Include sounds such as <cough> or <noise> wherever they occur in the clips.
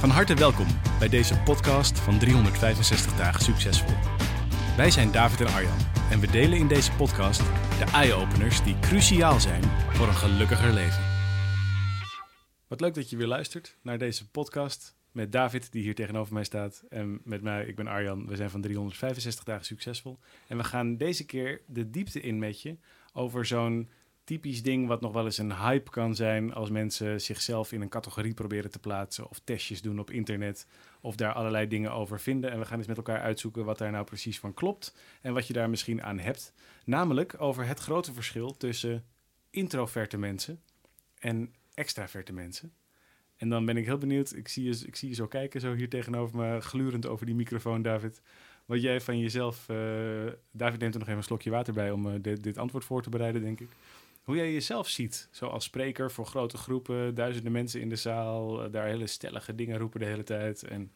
Van harte welkom bij deze podcast van 365 dagen succesvol. Wij zijn David en Arjan en we delen in deze podcast de eye-openers die cruciaal zijn voor een gelukkiger leven. Wat leuk dat je weer luistert naar deze podcast met David die hier tegenover mij staat en met mij, ik ben Arjan. We zijn van 365 dagen succesvol en we gaan deze keer de diepte in met je over zo'n typisch ding wat nog wel eens een hype kan zijn als mensen zichzelf in een categorie proberen te plaatsen of testjes doen op internet of daar allerlei dingen over vinden. En we gaan eens met elkaar uitzoeken wat daar nou precies van klopt en wat je daar misschien aan hebt. Namelijk over het grote verschil tussen introverte mensen en extraverte mensen. En dan ben ik heel benieuwd, ik zie je, ik zie je zo kijken, zo hier tegenover me, glurend over die microfoon, David. Wat jij van jezelf, uh, David neemt er nog even een slokje water bij om uh, dit, dit antwoord voor te bereiden, denk ik hoe jij jezelf ziet. Zo als spreker voor grote groepen, duizenden mensen in de zaal, eh, daar hele stellige dingen roepen de hele tijd. En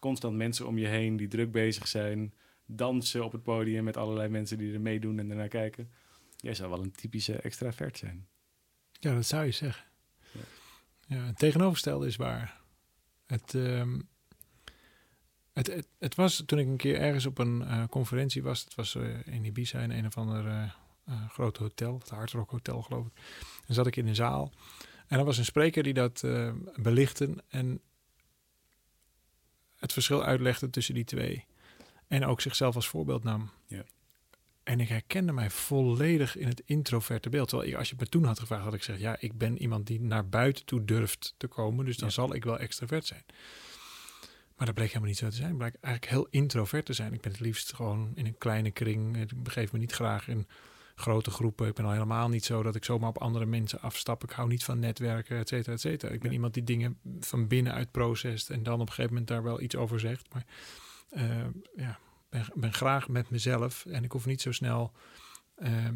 constant mensen om je heen die druk bezig zijn. Dansen op het podium met allerlei mensen die er meedoen en ernaar kijken. Jij zou wel een typische extravert zijn. Ja, dat zou je zeggen. Ja, ja het tegenovergestelde is waar. Het, um, het, het, het, was toen ik een keer ergens op een uh, conferentie was. Het was uh, in Ibiza in een of andere uh, grote hotel, het Hard Rock Hotel geloof ik. En zat ik in een zaal en er was een spreker die dat uh, belichtte en het verschil uitlegde tussen die twee. En ook zichzelf als voorbeeld nam. Ja. En ik herkende mij volledig in het introverte beeld. Terwijl als je me toen had gevraagd, had ik gezegd: ja, ik ben iemand die naar buiten toe durft te komen, dus dan zal ik wel extravert zijn. Maar dat bleek helemaal niet zo te zijn. Bleek eigenlijk heel introvert te zijn. Ik ben het liefst gewoon in een kleine kring. Ik begeef me niet graag in grote groepen. Ik ben al helemaal niet zo dat ik zomaar op andere mensen afstap. Ik hou niet van netwerken, et cetera, et cetera. Ik ben iemand die dingen van binnenuit processt en dan op een gegeven moment daar wel iets over zegt. Maar uh, ja, ben, ben graag met mezelf en ik hoef niet zo snel... Uh,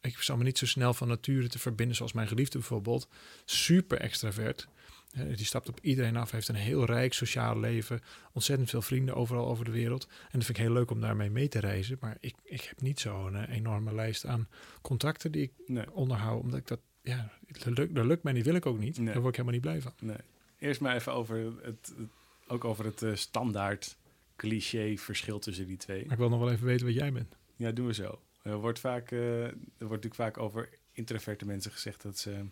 ik zal me niet zo snel van nature te verbinden zoals mijn geliefde bijvoorbeeld. Super extravert. Die stapt op iedereen af, heeft een heel rijk sociaal leven, ontzettend veel vrienden overal over de wereld. En dat vind ik heel leuk om daarmee mee te reizen. Maar ik, ik heb niet zo'n uh, enorme lijst aan contacten die ik nee. onderhoud, omdat ik dat, ja, dat lukt, dat lukt mij niet, wil ik ook niet. Nee. Daar word ik helemaal niet blij van. Nee. Eerst maar even over het, het ook over het uh, standaard cliché verschil tussen die twee. Maar ik wil nog wel even weten wat jij bent. Ja, doen we zo. Er wordt, vaak, er wordt natuurlijk vaak over introverte mensen gezegd dat ze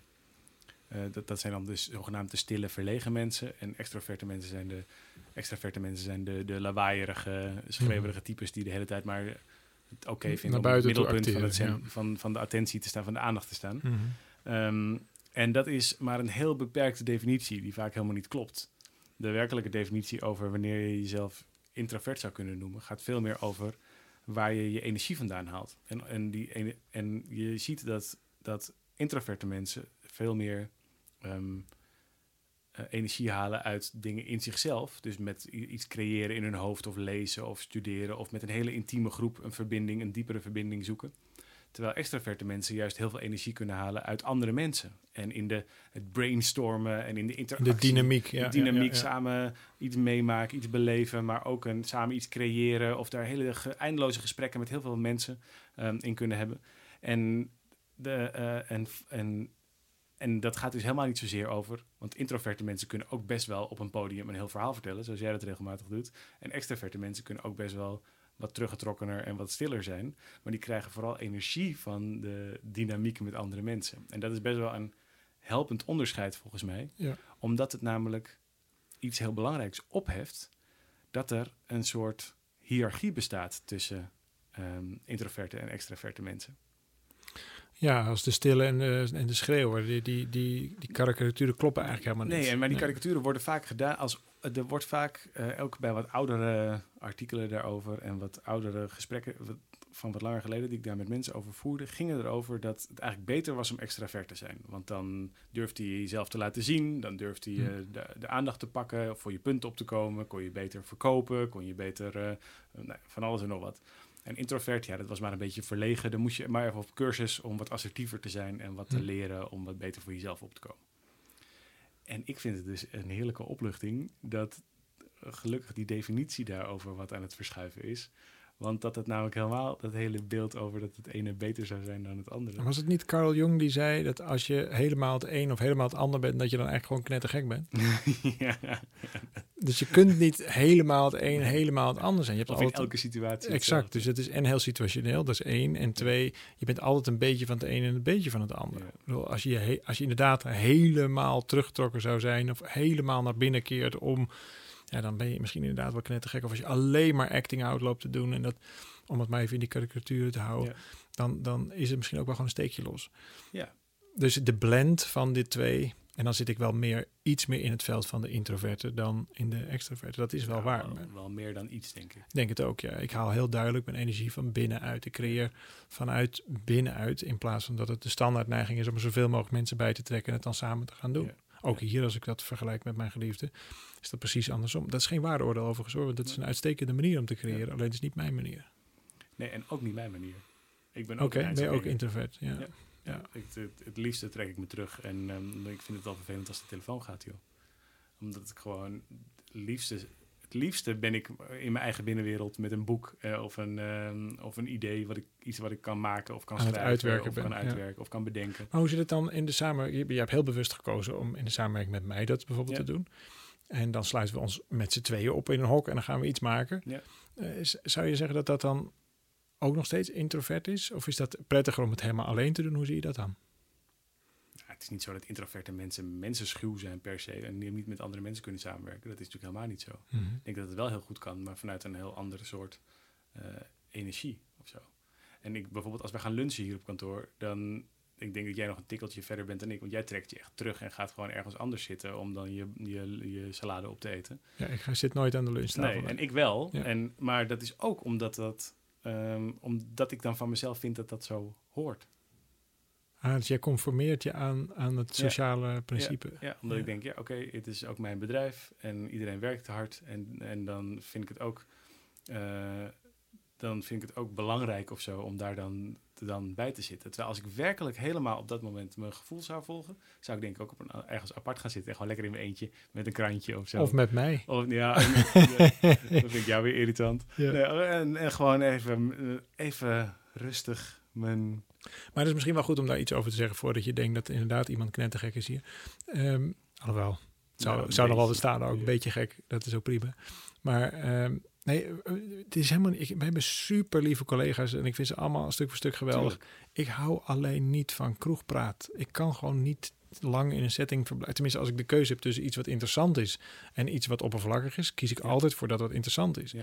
uh, dat, dat zijn dan dus zogenaamde stille, verlegen mensen. En extroverte mensen zijn de, extraverte mensen zijn de, de lawaaierige, schreeuwerige types die de hele tijd maar het oké okay vinden om het middelpunt acteren, van, het zijn, ja. van, van de attentie te staan, van de aandacht te staan. Mm -hmm. um, en dat is maar een heel beperkte definitie, die vaak helemaal niet klopt. De werkelijke definitie over wanneer je jezelf introvert zou kunnen noemen, gaat veel meer over waar je je energie vandaan haalt. En, en, die, en je ziet dat, dat introverte mensen veel meer um, uh, energie halen uit dingen in zichzelf. Dus met iets creëren in hun hoofd of lezen of studeren of met een hele intieme groep een verbinding, een diepere verbinding zoeken. Terwijl extraverte mensen juist heel veel energie kunnen halen uit andere mensen. En in de, het brainstormen en in de interactie. De dynamiek, ja. De dynamiek, ja, ja, samen iets meemaken, iets beleven, maar ook een, samen iets creëren. Of daar hele eindeloze gesprekken met heel veel mensen um, in kunnen hebben. En, de, uh, en, en en dat gaat dus helemaal niet zozeer over, want introverte mensen kunnen ook best wel op een podium een heel verhaal vertellen, zoals jij dat regelmatig doet. En extraverte mensen kunnen ook best wel wat teruggetrokkener en wat stiller zijn. Maar die krijgen vooral energie van de dynamiek met andere mensen. En dat is best wel een helpend onderscheid volgens mij. Ja. Omdat het namelijk iets heel belangrijks opheft, dat er een soort hiërarchie bestaat tussen um, introverte en extraverte mensen. Ja, als de stille en de, en de schreeuwer. Die, die, die, die karikaturen kloppen eigenlijk helemaal niet. Nee, maar die karikaturen worden vaak gedaan als... Er wordt vaak, uh, ook bij wat oudere artikelen daarover... en wat oudere gesprekken... Wat, van wat langer geleden, die ik daar met mensen over voerde, gingen erover dat het eigenlijk beter was om extravert te zijn. Want dan durfde je jezelf te laten zien, dan durfde je Hm. de, de aandacht te pakken, voor je punten op te komen, kon je beter verkopen, kon je beter eh, nou, van alles en nog wat. En introvert, ja, dat was maar een beetje verlegen. Dan moest je maar even op cursus om wat assertiever te zijn en wat te Hm. leren om wat beter voor jezelf op te komen. En ik vind het dus een heerlijke opluchting dat eh, gelukkig die definitie daarover wat aan het verschuiven is. Want dat het namelijk helemaal, dat hele beeld over dat het ene beter zou zijn dan het andere. Was het niet Carl Jung die zei dat als je helemaal het een of helemaal het ander bent, dat je dan eigenlijk gewoon knettergek bent? <laughs> ja. Dus je kunt niet helemaal het een, helemaal het ander zijn. Je hebt Of in altijd elke situatie. Exact, dus het is en heel situationeel, dat is één. En twee, je bent altijd een beetje van het een en een beetje van het ander. Ja. Als, je, als je inderdaad helemaal teruggetrokken zou zijn of helemaal naar binnen keert om, ja, dan ben je misschien inderdaad wel knettergek. Of als je alleen maar acting out loopt te doen en dat, om het maar even in die karikaturen te houden, Ja. dan, dan is het misschien ook wel gewoon een steekje los. Ja. Dus de blend van dit twee, en dan zit ik wel meer, iets meer in het veld van de introverte dan in de extroverte. Dat is wel Ja, waar. Wel, wel meer dan iets, denk ik. Denk het ook, ja. Ik haal heel duidelijk mijn energie van binnenuit. Ik creëer vanuit binnenuit in plaats van dat het de standaard neiging is om er zoveel mogelijk mensen bij te trekken en het dan samen te gaan doen. Ja. Ook hier, als ik dat vergelijk met mijn geliefde, is dat precies andersom. Dat is geen waardeoordeel overigens hoor, want dat is een uitstekende manier om te creëren. Alleen het is niet mijn manier. Nee, en ook niet mijn manier. Ik ben ook Oké, een ben je ook introvert? Ja. Ja. Ja, ik, het, het liefste trek ik me terug en ehm, ik vind het wel vervelend als de telefoon gaat, joh. Omdat ik gewoon het liefste, het liefste ben ik in mijn eigen binnenwereld met een boek eh, of, een, ehm, of een idee, wat ik, iets wat ik kan maken of kan Aan schrijven uitwerken of kan ja. uitwerken of kan bedenken. Maar hoe zit het dan in de samenwerking? Je, je hebt heel bewust gekozen om in de samenwerking met mij dat bijvoorbeeld te doen. En dan sluiten we ons met z'n tweeën op in een hok en dan gaan we iets maken. Ja. Eh, zou je zeggen dat dat dan ook nog steeds introvert is? Of is dat prettiger om het helemaal alleen te doen? Hoe zie je dat dan? Ja, het is niet zo dat introverte mensen mensenschuw zijn per se en niet met andere mensen kunnen samenwerken. Dat is natuurlijk helemaal niet zo. Ik denk dat het wel heel goed kan, maar vanuit een heel andere soort eh, energie of zo. En ik bijvoorbeeld, als we gaan lunchen hier op kantoor, dan ik denk dat jij nog een tikkeltje verder bent dan ik, want jij trekt je echt terug en gaat gewoon ergens anders zitten om dan je, je, je salade op te eten. Ja, ik ga- zit nooit aan de lunchtafel. Nee, en ik wel. Ja. En, maar dat is ook omdat dat, ehm, omdat ik dan van mezelf vind dat dat zo hoort. Ah, dus jij conformeert je aan, aan het Ja. sociale principe. Ja, omdat Ja. ik denk, ja, oké, het is ook mijn bedrijf en iedereen werkt hard. En, en dan vind ik het ook, eh, dan vind ik het ook belangrijk of zo om daar dan, dan bij te zitten. Terwijl als ik werkelijk helemaal op dat moment mijn gevoel zou volgen, zou ik denk ik ook op een, ergens apart gaan zitten en gewoon lekker in mijn eentje met een krantje of zo. Of met mij. Of, ja, <laughs> dat vind ik jou weer irritant. Ja. Nee, en, en gewoon even, even rustig mijn... Maar het is misschien wel goed om daar iets over te zeggen voordat je denkt dat inderdaad iemand knettergek is hier. Ehm alhoewel, het zou, Nou, zou nog wel bestaan ook, een beetje gek. Dat is ook prima. Maar ehm, nee, eh, het is helemaal niet. Ik, we hebben super lieve collega's en ik vind ze allemaal stuk voor stuk geweldig. Tuurlijk. Ik hou alleen niet van kroegpraat. Ik kan gewoon niet lang in een setting verblijven. Tenminste, als ik de keuze heb tussen iets wat interessant is en iets wat oppervlakkig is, kies ik Ja. altijd voor dat wat interessant is. Ja.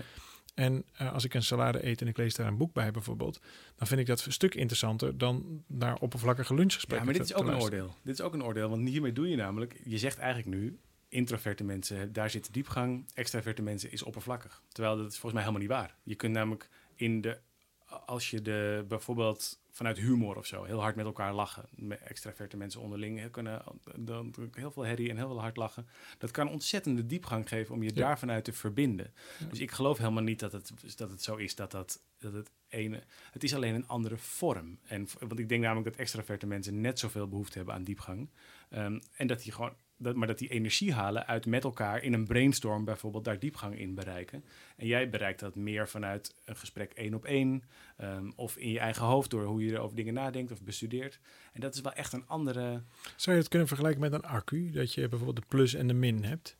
En eh, als ik een salade eet en ik lees daar een boek bij bijvoorbeeld, dan vind ik dat een stuk interessanter dan naar oppervlakkige Ja, lunchgesprekken. maar dit is ook een luisteren. oordeel. Dit is ook een oordeel, want hiermee doe je namelijk... Je zegt eigenlijk nu, introverte mensen, daar zit diepgang. Extraverte mensen is oppervlakkig. Terwijl dat is volgens mij helemaal niet waar. Je kunt namelijk in de... Als je de bijvoorbeeld vanuit humor of zo heel hard met elkaar lachen. Met extraverte mensen onderling kunnen dan heel veel herrie en heel veel hard lachen. Dat kan ontzettende diepgang geven om je Ja. daar vanuit te verbinden. Ja. Dus ik geloof helemaal niet dat het, dat het zo is dat, dat, dat het ene... Het is alleen een andere vorm. En, want ik denk namelijk dat extraverte mensen net zoveel behoefte hebben aan diepgang. Ehm, en dat die gewoon... Dat, maar dat die energie halen uit met elkaar in een brainstorm bijvoorbeeld daar diepgang in bereiken. En jij bereikt dat meer vanuit een gesprek één op één. ehm, of in je eigen hoofd door hoe je over dingen nadenkt of bestudeert. En dat is wel echt een andere... Zou je het kunnen vergelijken met een accu? Dat je bijvoorbeeld de plus en de min hebt?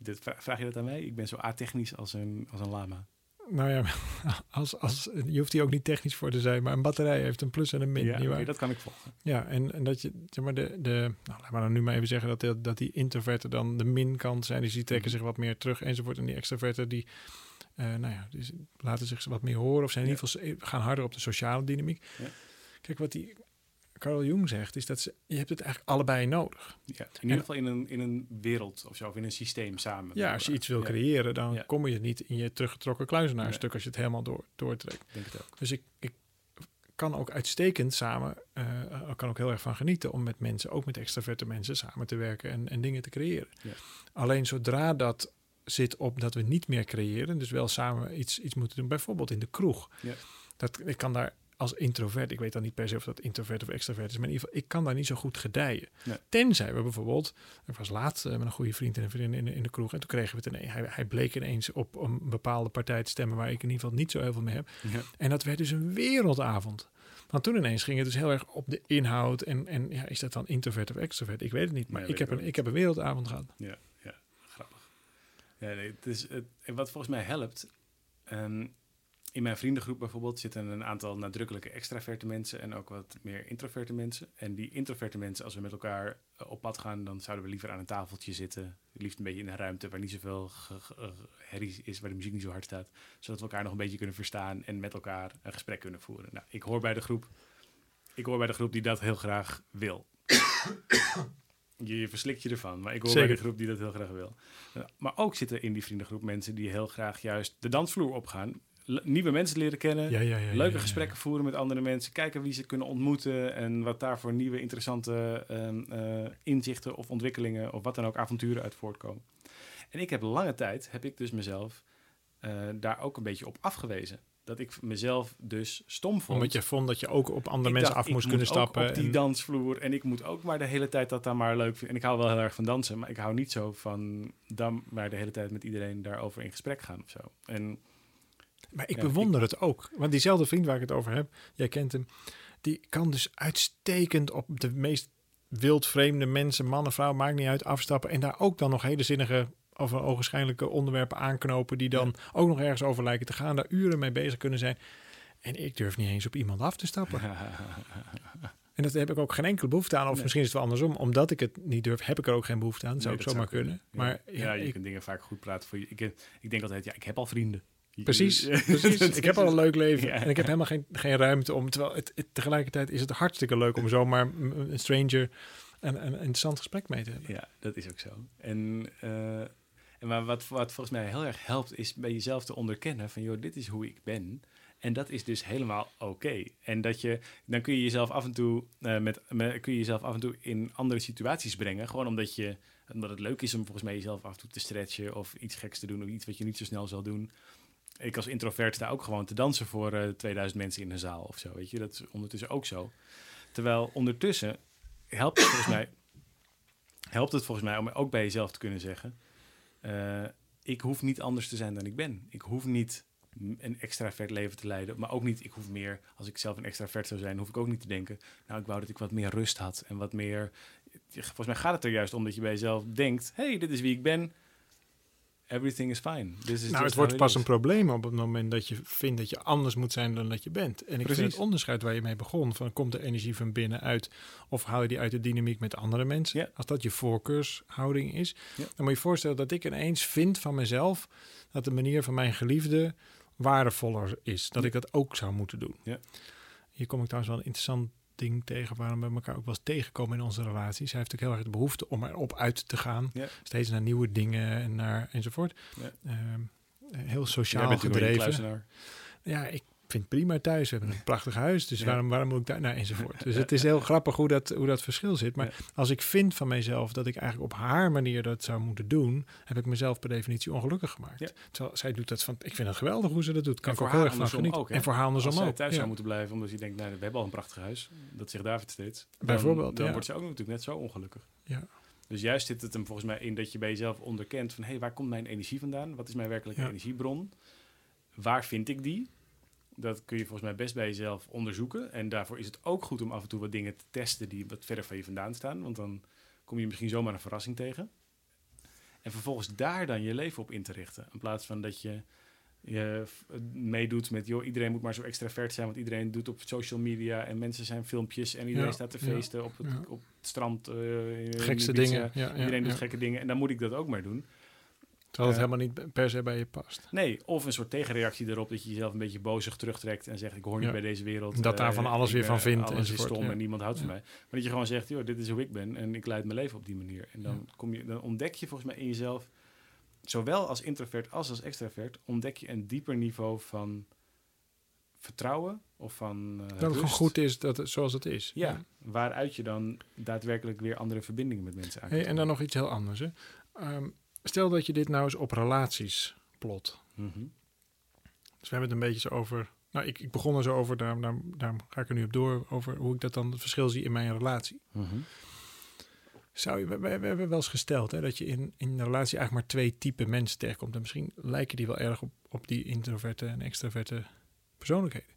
Dit, vra- vraag je dat aan mij? Ik ben zo atechnisch als een, als een lama. Nou ja, <laughs> als, als, je hoeft hier ook niet technisch voor te zijn, maar een batterij heeft een plus en een min. ja, dat kan ik volgen. Ja, en, en dat je, zeg maar, de, de, nou, laat maar dan nu maar even zeggen dat, dat die introverten dan de min-kant zijn, dus die trekken Mhm. zich wat meer terug enzovoort. En die extroverten die, eh, nou ja, die laten zich wat meer horen of zijn in Ja. ieder geval s- gaan harder op de sociale dynamiek. Ja. Kijk, wat die Carl Jung zegt, is dat ze, je hebt het eigenlijk allebei nodig. Ja, in ieder geval in een, in een wereld of zo, of in een systeem samen. Ja, als je iets wil Ja, creëren, dan Ja. kom je niet in je teruggetrokken kluizenaar Nee. stuk als je het helemaal door, doortrekt. denk het ook. Dus ik, ik kan ook uitstekend samen, ik kan ook heel erg van genieten om met mensen, ook met extraverte mensen, samen te werken en, en dingen te creëren. Ja. Alleen zodra dat zit op dat we niet meer creëren, dus wel samen iets, iets moeten doen, bijvoorbeeld in de kroeg. Ja. Dat, ik kan daar als introvert, ik weet dan niet per se of dat introvert of extravert is, maar in ieder geval, ik kan daar niet zo goed gedijen. Nee. Tenzij we bijvoorbeeld, ik was laatst eh, met een goede vriend en een vriendin in, de- in de kroeg en toen kregen we het ineens, hij, hij bleek ineens op een bepaalde partij te stemmen waar ik in ieder geval niet zo heel veel mee heb. Ja. En dat werd dus een wereldavond. Want toen ineens ging het dus heel erg op de inhoud. En, en ja, is dat dan introvert of extrovert? Ik weet het niet. Maar ik, heb een, ik heb een wereldavond gehad. Ja, ja, grappig. Ja, nee, het is, het, en wat volgens mij helpt, ehm, in mijn vriendengroep bijvoorbeeld zitten een aantal nadrukkelijke extraverte mensen en ook wat meer introverte mensen. En die introverte mensen, als we met elkaar eh, op pad gaan, dan zouden we liever aan een tafeltje zitten. Liefst een beetje in een ruimte waar niet zoveel eh, herrie is, waar de muziek niet zo hard staat. Zodat we elkaar nog een beetje kunnen verstaan en met elkaar een gesprek kunnen voeren. Nou, ik hoor bij de groep, ik hoor bij de groep die dat heel graag wil. Je, je verslikt je ervan, maar ik hoor bij de groep die dat heel graag wil. Maar ook zitten in die vriendengroep mensen die heel graag juist de dansvloer opgaan. Nieuwe mensen leren kennen. Ja, ja, ja, ja, leuke gesprekken voeren met andere mensen. Kijken wie ze kunnen ontmoeten. En wat daar voor nieuwe interessante ehm, eh, inzichten of ontwikkelingen of wat dan ook avonturen uit voortkomen. En ik heb lange tijd, heb ik dus mezelf eh, daar ook een beetje op afgewezen. Dat ik mezelf dus stom vond. Omdat je vond dat je ook op andere Ik mensen dacht, af moest ik kunnen moet ook stappen. op die en- dansvloer. En ik moet ook maar de hele tijd dat dan maar leuk vinden. En ik hou wel heel erg van dansen. Maar ik hou niet zo van dan maar de hele tijd met iedereen daarover in gesprek gaan of zo. En maar ik Ja, bewonder het ook. Want diezelfde vriend waar ik het over heb, jij kent hem, die kan dus uitstekend op de meest wildvreemde mensen, mannen, vrouwen, maakt niet uit, afstappen. En daar ook dan nog hele zinnige of ogenschijnlijke onderwerpen aanknopen die dan ook nog ergens over lijken te gaan, daar uren mee bezig kunnen zijn. En ik durf niet eens op iemand af te stappen. <laughs> En dat heb ik ook geen enkele behoefte aan. Of Nee. misschien is het wel andersom. Omdat ik het niet durf, heb ik er ook geen behoefte aan. Dat zou Nee, ook zomaar zou kunnen. Ja. Maar ja, ja, je ik, kunt dingen vaak goed praten voor je. Ik, ik denk altijd, ja, ik heb al vrienden. Precies, <laughs> precies. ik heb al een leuk leven. En ik heb helemaal geen, geen ruimte om. Terwijl het, het- tegelijkertijd is het hartstikke leuk om zomaar een stranger een, een interessant gesprek mee te hebben. Ja, dat is ook zo. En, eh, en maar wat, wat volgens mij heel erg helpt, is bij jezelf te onderkennen van, joh, dit is hoe ik ben. En dat is dus helemaal oké. En dat je, dan kun je jezelf af en toe eh, met, met, kun je jezelf af en toe in andere situaties brengen. Gewoon omdat je, omdat het leuk is om volgens mij jezelf af en toe te stretchen of iets geks te doen of iets wat je niet zo snel zal doen. Ik als introvert sta ook gewoon te dansen voor eh 2000 mensen in een zaal of zo. Weet je, dat is ondertussen ook zo. Terwijl ondertussen helpt het volgens mij, <clears throat> helpt het volgens mij om ook bij jezelf te kunnen zeggen: eh, ik hoef niet anders te zijn dan ik ben. Ik hoef niet een extravert leven te leiden, maar ook niet. Ik hoef meer, als ik zelf een extravert zou zijn, hoef ik ook niet te denken. Nou, ik wou dat ik wat meer rust had en wat meer. Volgens mij gaat het er juist om dat je bij jezelf denkt: hey, dit is wie ik ben. Everything is fine. This is Nou, het wordt it pas een probleem op het moment dat je vindt dat je anders moet zijn dan dat je bent. En ik Precies. vind het onderscheid waar je mee begon, van komt de energie van binnenuit of haal je die uit de dynamiek met andere mensen? Als dat je voorkeurshouding is, dan moet je je voorstellen dat ik ineens vind van mezelf dat de manier van mijn geliefde waardevoller is. Dat ik dat ook zou moeten doen. Hier kom ik trouwens wel een interessant ding tegen waarom we elkaar ook wel eens tegenkomen in onze relaties. Hij heeft ook heel erg de behoefte om erop uit te gaan. Ja. Steeds naar nieuwe dingen en naar enzovoort. Ja. Ehm, heel sociaal gedreven. Ja, ik vind het prima thuis. We hebben een prachtig huis, dus Ja. waarom, waarom moet ik daar... Nou, enzovoort. Dus <laughs> het is heel grappig hoe dat, hoe dat verschil zit. Maar Ja. als ik vind van mezelf dat ik eigenlijk op haar manier dat zou moeten doen... heb ik mezelf per definitie ongelukkig gemaakt. Ja. Terwijl zij doet dat van... Ik vind het geweldig hoe ze dat doet. Kan En ik ook heel erg van genieten. ook, en voor haar andersom Als zij ook. thuis zou moeten blijven omdat je denkt, nou, we hebben al een prachtig huis. Dat zegt David steeds. Dan- Bijvoorbeeld, Dan wordt ze ook natuurlijk net zo ongelukkig. Ja. Dus juist zit het hem volgens mij in dat je bij jezelf onderkent van... hé, hey, waar komt mijn energie vandaan? Wat is mijn werkelijke energiebron? Waar vind ik die? Dat kun je volgens mij best bij jezelf onderzoeken. En daarvoor is het ook goed om af en toe wat dingen te testen... die wat verder van je vandaan staan. Want dan kom je misschien zomaar een verrassing tegen. En vervolgens daar dan je leven op in te richten. In plaats van dat je je meedoet met... joh, iedereen moet maar zo extravert zijn... want iedereen doet op social media... en mensen zijn filmpjes... en iedereen Ja, staat te ja, feesten op, het, ja. op het strand. in Gekste dingen. Ja, ja, Iedereen doet gekke dingen en dan moet ik dat ook maar doen. Terwijl het helemaal niet per se bij je past. Nee, of een soort tegenreactie erop dat je jezelf een beetje bozig terugtrekt en zegt ik hoor niet Ja. bij deze wereld. Dat daar eh, van alles ik, weer van eh, vindt Alles is stom ja. en niemand houdt van mij. Maar dat je gewoon zegt, joh, dit is hoe ik ben en ik leid mijn leven op die manier. En dan, kom je, dan ontdek je volgens mij in jezelf, zowel als introvert als als extravert, ontdek je een dieper niveau van vertrouwen of van eh, Dat het gewoon goed is dat het, zoals het is. Ja, waaruit je dan daadwerkelijk weer andere verbindingen met mensen aan Hey, en dan nog iets heel anders. Hè. Ehm, stel dat je dit nou eens op relaties plot. Mhm. Dus we hebben het een beetje zo over. Nou, ik, ik begon er zo over, daarom, daarom, daarom ga ik er nu op door. Over hoe ik dat dan het verschil zie in mijn relatie. Mhm. Zou je, we, we- we hebben wel eens gesteld hè, dat je in, in een relatie eigenlijk maar twee typen mensen tegenkomt. En misschien lijken die wel erg op, op die introverte en extraverte persoonlijkheden.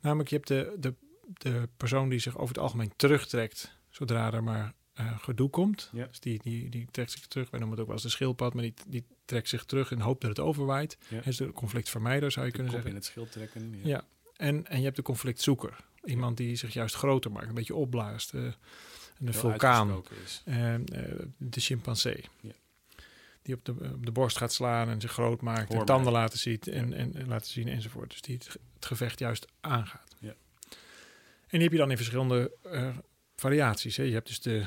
Namelijk, je hebt de, de, de persoon die zich over het algemeen terugtrekt zodra er maar eh, gedoe komt. Ja. Dus die, die, die trekt zich terug. Wij noemen het ook wel eens de schildpad, maar die, die trekt zich terug in de hoop dat het overwaait. Ja. Hij is de conflictvermijder, zou je De kunnen zeggen. in het schild trekken. Ja. Ja, en, en je hebt de conflictzoeker. Iemand die zich juist groter maakt, een beetje opblaast. eh, een vulkaan. is. Eh, de chimpansee. Ja. Die op de, op de borst gaat slaan en zich groot maakt. En tanden laten zien en, en, en laten zien enzovoort. Dus die het, ge- het gevecht juist aangaat. Ja. En die heb je dan in verschillende variaties. Hè. Je hebt dus de,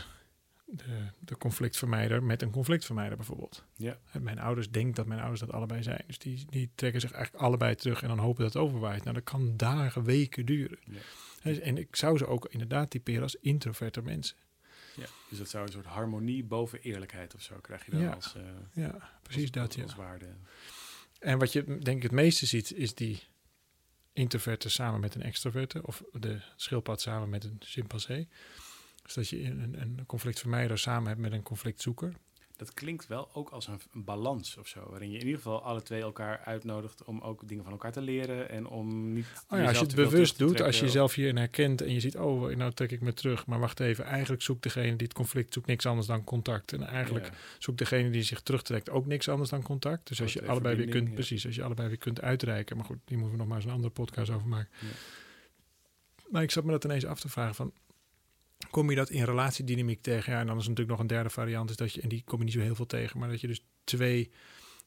de, de conflictvermijder met een conflictvermijder bijvoorbeeld. Ja. En Mijn ouders denken dat mijn ouders dat allebei zijn. Dus die, die trekken zich eigenlijk allebei terug en dan hopen dat het overwaait. Nou, dat kan dagen, weken duren. Ja. Hè, En ik zou ze ook inderdaad typeren als introverte mensen. Ja, dus dat zou een soort harmonie boven eerlijkheid of zo krijg je dan Ja. als, eh, Ja, precies als, dat. als, Ja. als waarde. En wat je denk ik het meeste ziet, is die introverte samen met een extroverte. Of de schildpad samen met een chimpansee. Dus dat je een, een conflictvermijder samen hebt met een conflictzoeker. Dat klinkt wel ook als een, een balans of zo, waarin je in ieder geval alle twee elkaar uitnodigt om ook dingen van elkaar te leren en om niet. Oh ja, als je het bewust doet, als je jezelf hierin herkent en je ziet, oh, nou trek ik me terug. Maar wacht even, eigenlijk zoekt degene die het conflict zoekt niks anders dan contact. En eigenlijk Ja. zoekt degene die zich terugtrekt ook niks anders dan contact. Dus als je allebei weer kunt, ja. precies, als je allebei weer kunt uitreiken. Maar goed, die moeten we nog maar eens een andere podcast over maken. Ja. Maar ik zat me dat ineens af te vragen van, kom je dat in relatiedynamiek tegen? Ja, en dan is natuurlijk nog een derde variant, is dat je, en die kom je niet zo heel veel tegen, maar dat je dus twee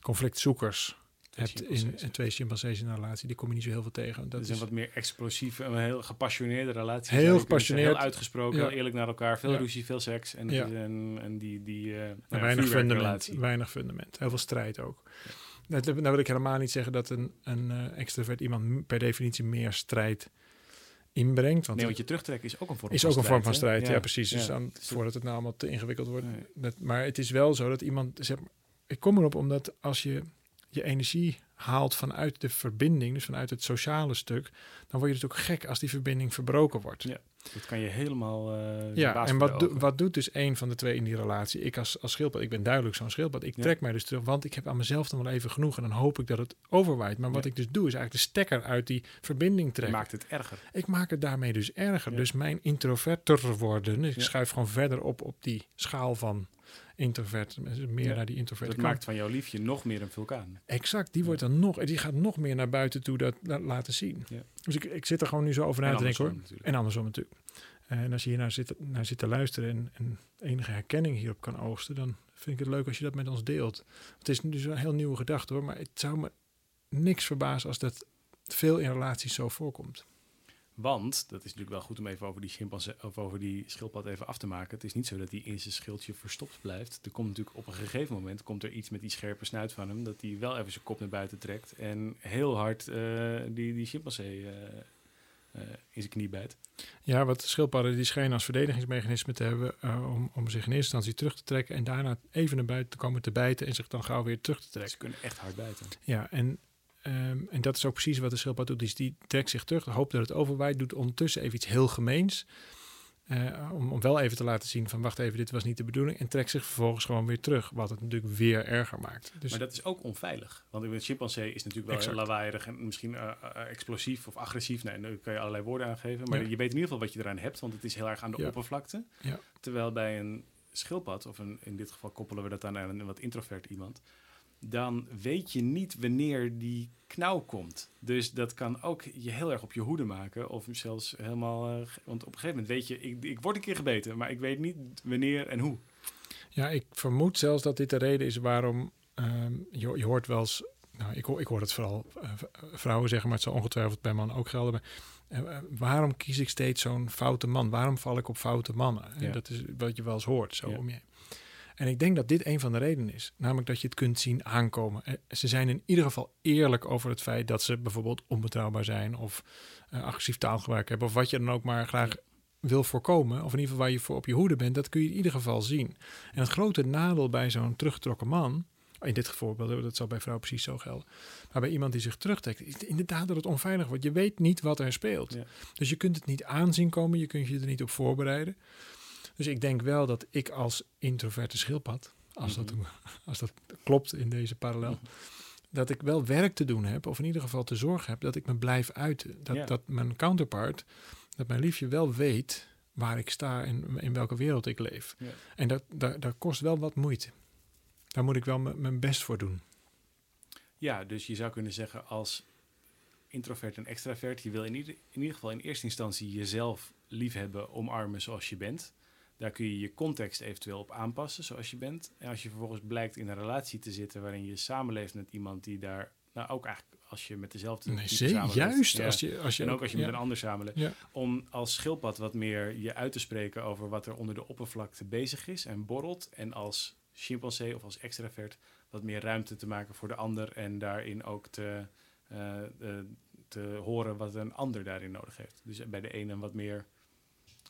conflictzoekers hebt in, chimpansees. en twee chimpansees in een relatie, die kom je niet zo heel veel tegen. Dat is een wat meer explosieve, een heel gepassioneerde relatie. Heel gepassioneerd. Heel uitgesproken, Ja. heel eerlijk naar elkaar. Veel Ja. ruzie, veel seks. En, Ja. en, en die, die eh, nou weinig fundament. Weinig fundament. Heel veel strijd ook. Dat, nou wil ik helemaal niet zeggen dat een, een eh, extrovert iemand per definitie meer strijd inbrengt. Want Nee, want je terugtrekken is ook een vorm is van ook een vorm van strijd. Ja, precies. Dus Ja. dan, Dus voordat het nou allemaal te ingewikkeld wordt. Nee. Dat, maar het is wel zo dat iemand... Zeg, maar- ik kom erop omdat als je je energie haalt vanuit de verbinding, dus vanuit het sociale stuk, dan word je natuurlijk gek als die verbinding verbroken wordt. Ja, Dat kan je helemaal. eh, Ja, en wat, do- wat doet dus een van de twee in die relatie? Ik als, als schildpad, ik ben duidelijk zo'n schildpad. Ik Ja. trek mij dus terug, want ik heb aan mezelf dan wel even genoeg. En dan hoop ik dat het overwaait. Maar wat Ja. ik dus doe, is eigenlijk de stekker uit die verbinding Je trekken. maakt het erger. Ik maak het daarmee dus erger. Ja. Dus mijn introverter worden, ik Ja. schuif gewoon verder op op die schaal van introvert. Meer Ja. naar die introvert Dat maakt van jouw liefje nog meer een vulkaan. Exact, die wordt dan nog, die gaat nog meer naar buiten toe dat, dat laten zien. Dus ik, ik zit er gewoon nu zo over na te denken hoor. natuurlijk. En andersom natuurlijk. En als je hier naar zit, naar zit te luisteren en, en enige herkenning hierop kan oogsten, dan vind ik het leuk als je dat met ons deelt. Het is dus een heel nieuwe gedachte hoor, maar het zou me niks verbazen als dat veel in relaties zo voorkomt. Want, dat is natuurlijk wel goed om even over die chimpansee of over die schildpad even af te maken. Het is niet zo dat hij in zijn schildje verstopt blijft. Er komt natuurlijk op een gegeven moment komt er iets met die scherpe snuit van hem. Dat hij wel even zijn kop naar buiten trekt. En heel hard eh, die, die chimpansee eh, eh, in zijn knie bijt. Ja, wat schildpadden die schijnen als verdedigingsmechanisme te hebben om, om zich in eerste instantie terug te trekken en daarna even naar buiten te komen te bijten en zich dan gauw weer terug te trekken. Ze kunnen echt hard bijten. Ja, en, ehm, en dat is ook precies wat de schildpad doet. Dus die trekt zich terug, hoopt dat het overwaait, doet ondertussen even iets heel gemeens. eh, om, om wel even te laten zien van wacht even, dit was niet de bedoeling. En trekt zich vervolgens gewoon weer terug, wat het natuurlijk weer erger maakt. Dus Maar dat is ook onveilig. Want een chimpansee is natuurlijk wel Exact. heel lawaaiig en misschien eh, eh, explosief of agressief. Nee, daar kan je allerlei woorden aangeven. Maar Ja. je weet in ieder geval wat je eraan hebt, want het is heel erg aan de Ja. oppervlakte. Ja. Terwijl bij een schildpad, of een, in dit geval koppelen we dat aan een wat introvert iemand, dan weet je niet wanneer die knauw komt. Dus dat kan ook je heel erg op je hoede maken. Of zelfs helemaal... eh, want op een gegeven moment weet je, ik, ik word een keer gebeten, maar ik weet niet wanneer en hoe. ja, ik vermoed zelfs dat dit de reden is waarom ehm, je, je hoort wel eens, nou, ik, hoor, ik hoor het vooral eh, vrouwen zeggen, maar het zal ongetwijfeld bij mannen ook gelden. Maar, eh, waarom kies ik steeds zo'n foute man? Waarom val ik op foute mannen? En dat is wat je wel eens hoort zo Ja. om je. En ik denk dat dit een van de redenen is. Namelijk dat je het kunt zien aankomen. Eh, Ze zijn in ieder geval eerlijk over het feit dat ze bijvoorbeeld onbetrouwbaar zijn of eh, agressief taalgebruik hebben of wat je dan ook maar graag wil voorkomen, of in ieder geval waar je voor op je hoede bent, dat kun je in ieder geval zien. En het grote nadeel bij zo'n teruggetrokken man, in dit voorbeeld, dat zal bij vrouw precies zo gelden, maar bij iemand die zich terugtrekt, is inderdaad dat het onveilig wordt. Je weet niet wat er speelt. Ja. Dus je kunt het niet aanzien komen, je kunt je er niet op voorbereiden. Dus ik denk wel dat ik als introverte schildpad, als, dat, <laughs> als dat klopt in deze parallel, dat ik wel werk te doen heb, of in ieder geval te zorgen heb dat ik me blijf uiten. Dat, dat mijn counterpart, dat mijn liefje wel weet waar ik sta en in welke wereld ik leef. En dat, dat, dat kost wel wat moeite. Daar moet ik wel mijn best voor doen. Ja, dus je zou kunnen zeggen als introvert en extravert, je wil in ieder, in ieder geval in eerste instantie jezelf liefhebben, omarmen zoals je bent. Daar kun je je context eventueel op aanpassen zoals je bent. En als je vervolgens blijkt in een relatie te zitten waarin je samenleeft met iemand die daar, nou ook eigenlijk als je met dezelfde Nee, samenleeft, Juist. ja, Als je, als je en ook als je ja. met een ander samenleeft. Ja. Om als schildpad wat meer je uit te spreken over wat er onder de oppervlakte bezig is en borrelt. En als chimpansee of als extravert wat meer ruimte te maken voor de ander. En daarin ook te, eh, eh, te horen wat een ander daarin nodig heeft. Dus bij de ene wat meer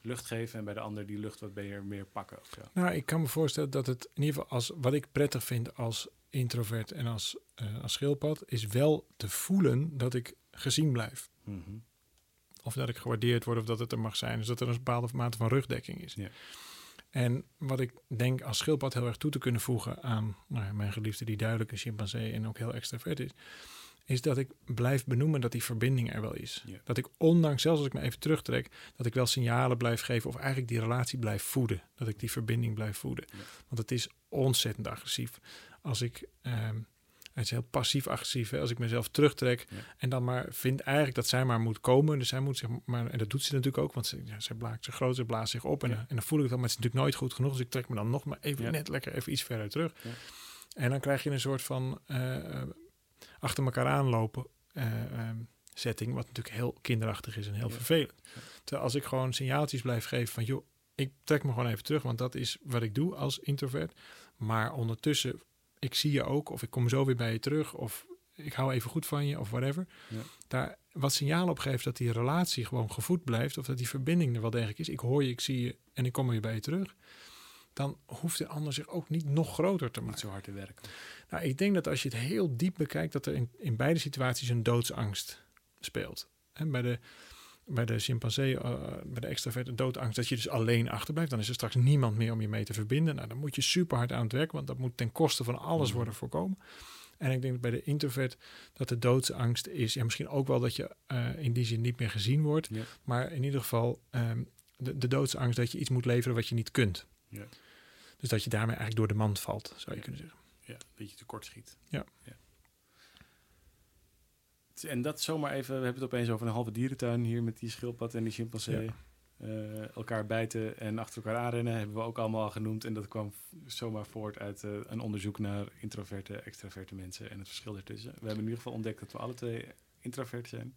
lucht geven en bij de ander die lucht wat meer, meer pakken. Of zo. Nou, ik kan me voorstellen dat het in ieder geval als wat ik prettig vind als introvert en als, eh, als schildpad, is wel te voelen dat ik gezien blijf. Mhm. Of dat ik gewaardeerd word of dat het er mag zijn. Dus dat er een bepaalde mate van rugdekking is. En wat ik denk als schildpad heel erg toe te kunnen voegen aan nou ja, mijn geliefde die duidelijk een chimpansee en ook heel extravert is, is dat ik blijf benoemen dat die verbinding er wel is. Ja. Dat ik ondanks, zelfs als ik me even terugtrek, dat ik wel signalen blijf geven of eigenlijk die relatie blijf voeden. Dat ik die verbinding blijf voeden. Ja. Want het is ontzettend agressief. Als ik, ehm, het is heel passief-agressief, hè, als ik mezelf terugtrek Ja. en dan maar vind eigenlijk dat zij maar moet komen. Dus zij moet zich maar, en dat doet ze natuurlijk ook, want ze, ja, zij blaakt zich groot, ze blaast zich op. En, Ja. dan- en dan voel ik het maar het is natuurlijk nooit goed genoeg. Dus ik trek me dan nog maar even net lekker even iets verder terug. En dan krijg je een soort van eh, achter elkaar aanlopen eh, ehm, setting, wat natuurlijk heel kinderachtig is en heel Ja. vervelend. Terwijl als ik gewoon signaaltjes blijf geven van, joh, ik trek me gewoon even terug, want dat is wat ik doe als introvert. Maar ondertussen, ik zie je ook, of ik kom zo weer bij je terug, of ik hou even goed van je, of whatever. Ja. Daar wat signaal op geeft dat die relatie gewoon gevoed blijft, of dat die verbinding er wel degelijk is. Ik hoor je, ik zie je en ik kom weer bij je terug. Dan hoeft de ander zich ook niet nog groter te Niet maken. zo hard te werken. Nou, ik denk dat als je het heel diep bekijkt, dat er in, in beide situaties een doodsangst speelt. En bij de, bij de chimpansee, eh, bij de extraverte doodangst, dat je dus alleen achterblijft. Dan is er straks niemand meer om je mee te verbinden. Nou, dan moet je super hard aan het werk, want dat moet ten koste van alles Mhm. worden voorkomen. En ik denk dat bij de introvert dat de doodsangst is, ja, misschien ook wel dat je eh, in die zin niet meer gezien wordt, Ja. maar in ieder geval ehm, de, de doodsangst dat je iets moet leveren wat je niet kunt. Ja. Dus dat je daarmee eigenlijk door de mand valt, zou je kunnen zeggen. Ja, dat je tekort schiet. Ja. En dat zomaar even, we hebben het opeens over een halve dierentuin hier met die schildpad en die chimpansee. Ja. Eh, elkaar bijten en achter elkaar aanrennen hebben we ook allemaal al genoemd. En dat kwam zomaar voort uit eh, een onderzoek naar introverte, extraverte mensen en het verschil ertussen. We hebben in ieder geval ontdekt dat we alle twee introvert zijn.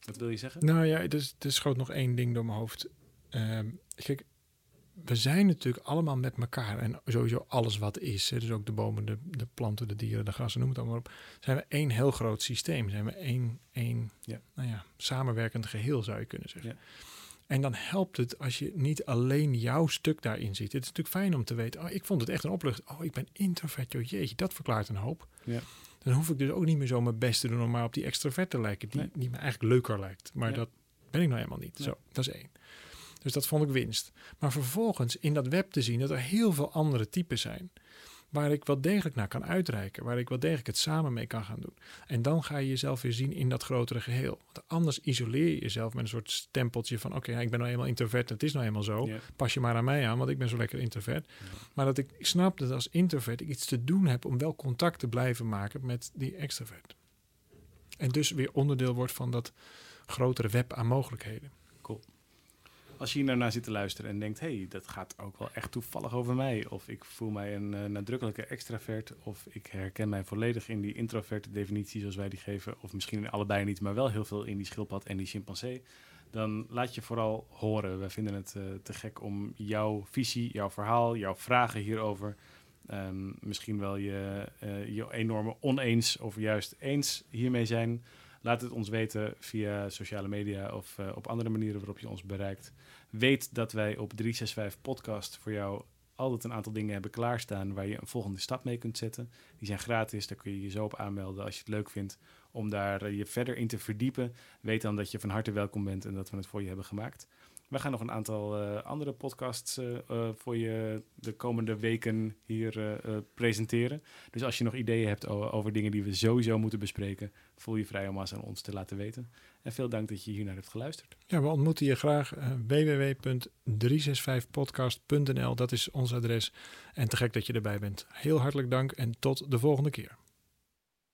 Wat wil je zeggen? Nou ja, dus, er schoot nog één ding door mijn hoofd. Ehm, kijk, we zijn natuurlijk allemaal met elkaar. En sowieso alles wat is. Hè, dus ook de bomen, de, de planten, de dieren, de grassen, noem het allemaal op. Zijn we één heel groot systeem. Zijn we één, één Ja. nou ja, samenwerkend geheel, zou je kunnen zeggen. Ja. En dan helpt het als je niet alleen jouw stuk daarin ziet. Het is natuurlijk fijn om te weten, oh, ik vond het echt een opluchting. Oh, ik ben introvert, joh, jeetje, dat verklaart een hoop. Ja. Dan hoef ik dus ook niet meer zo mijn best te doen om maar op die extravert te lijken. Die, Nee. die me eigenlijk leuker lijkt. Maar Ja. dat ben ik nou helemaal niet. Zo, dat is één. Dus dat vond ik winst. Maar vervolgens in dat web te zien dat er heel veel andere types zijn. Waar ik wel degelijk naar kan uitreiken. Waar ik wel degelijk het samen mee kan gaan doen. En dan ga je jezelf weer zien in dat grotere geheel. Want anders isoleer je jezelf met een soort stempeltje van... oké, ik ben nou eenmaal introvert, het is nou eenmaal zo. Pas je maar aan mij aan, want ik ben zo lekker introvert. Maar dat ik snap dat als introvert ik iets te doen heb... om wel contact te blijven maken met die extrovert. En dus weer onderdeel wordt van dat grotere web aan mogelijkheden. Als je hier naar zit te luisteren en denkt, hey, dat gaat ook wel echt toevallig over mij. Of ik voel mij een uh, nadrukkelijke extravert. Of ik herken mij volledig in die introverte definitie zoals wij die geven. Of misschien allebei niet, maar wel heel veel in die schildpad en die chimpansee. Dan laat je vooral horen. Wij vinden het uh, te gek om jouw visie, jouw verhaal, jouw vragen hierover... Um, misschien wel je, uh, je enorme oneens of juist eens hiermee zijn Laat het ons weten via sociale media of uh, op andere manieren waarop je ons bereikt. Weet dat wij op 365 Podcast voor jou altijd een aantal dingen hebben klaarstaan waar je een volgende stap mee kunt zetten. Die zijn gratis, daar kun je je zo op aanmelden als je het leuk vindt om daar uh, je verder in te verdiepen. Weet dan dat je van harte welkom bent en dat we het voor je hebben gemaakt. We gaan nog een aantal uh, andere podcasts uh, uh, voor je de komende weken hier presenteren. Dus als je nog ideeën hebt over dingen die we sowieso moeten bespreken, voel je vrij om aan ons te laten weten. En veel dank dat je hier naar hebt geluisterd. Ja, we ontmoeten je graag. www.365podcast.nl, dat is ons adres. En te gek dat je erbij bent. Heel hartelijk dank en tot de volgende keer.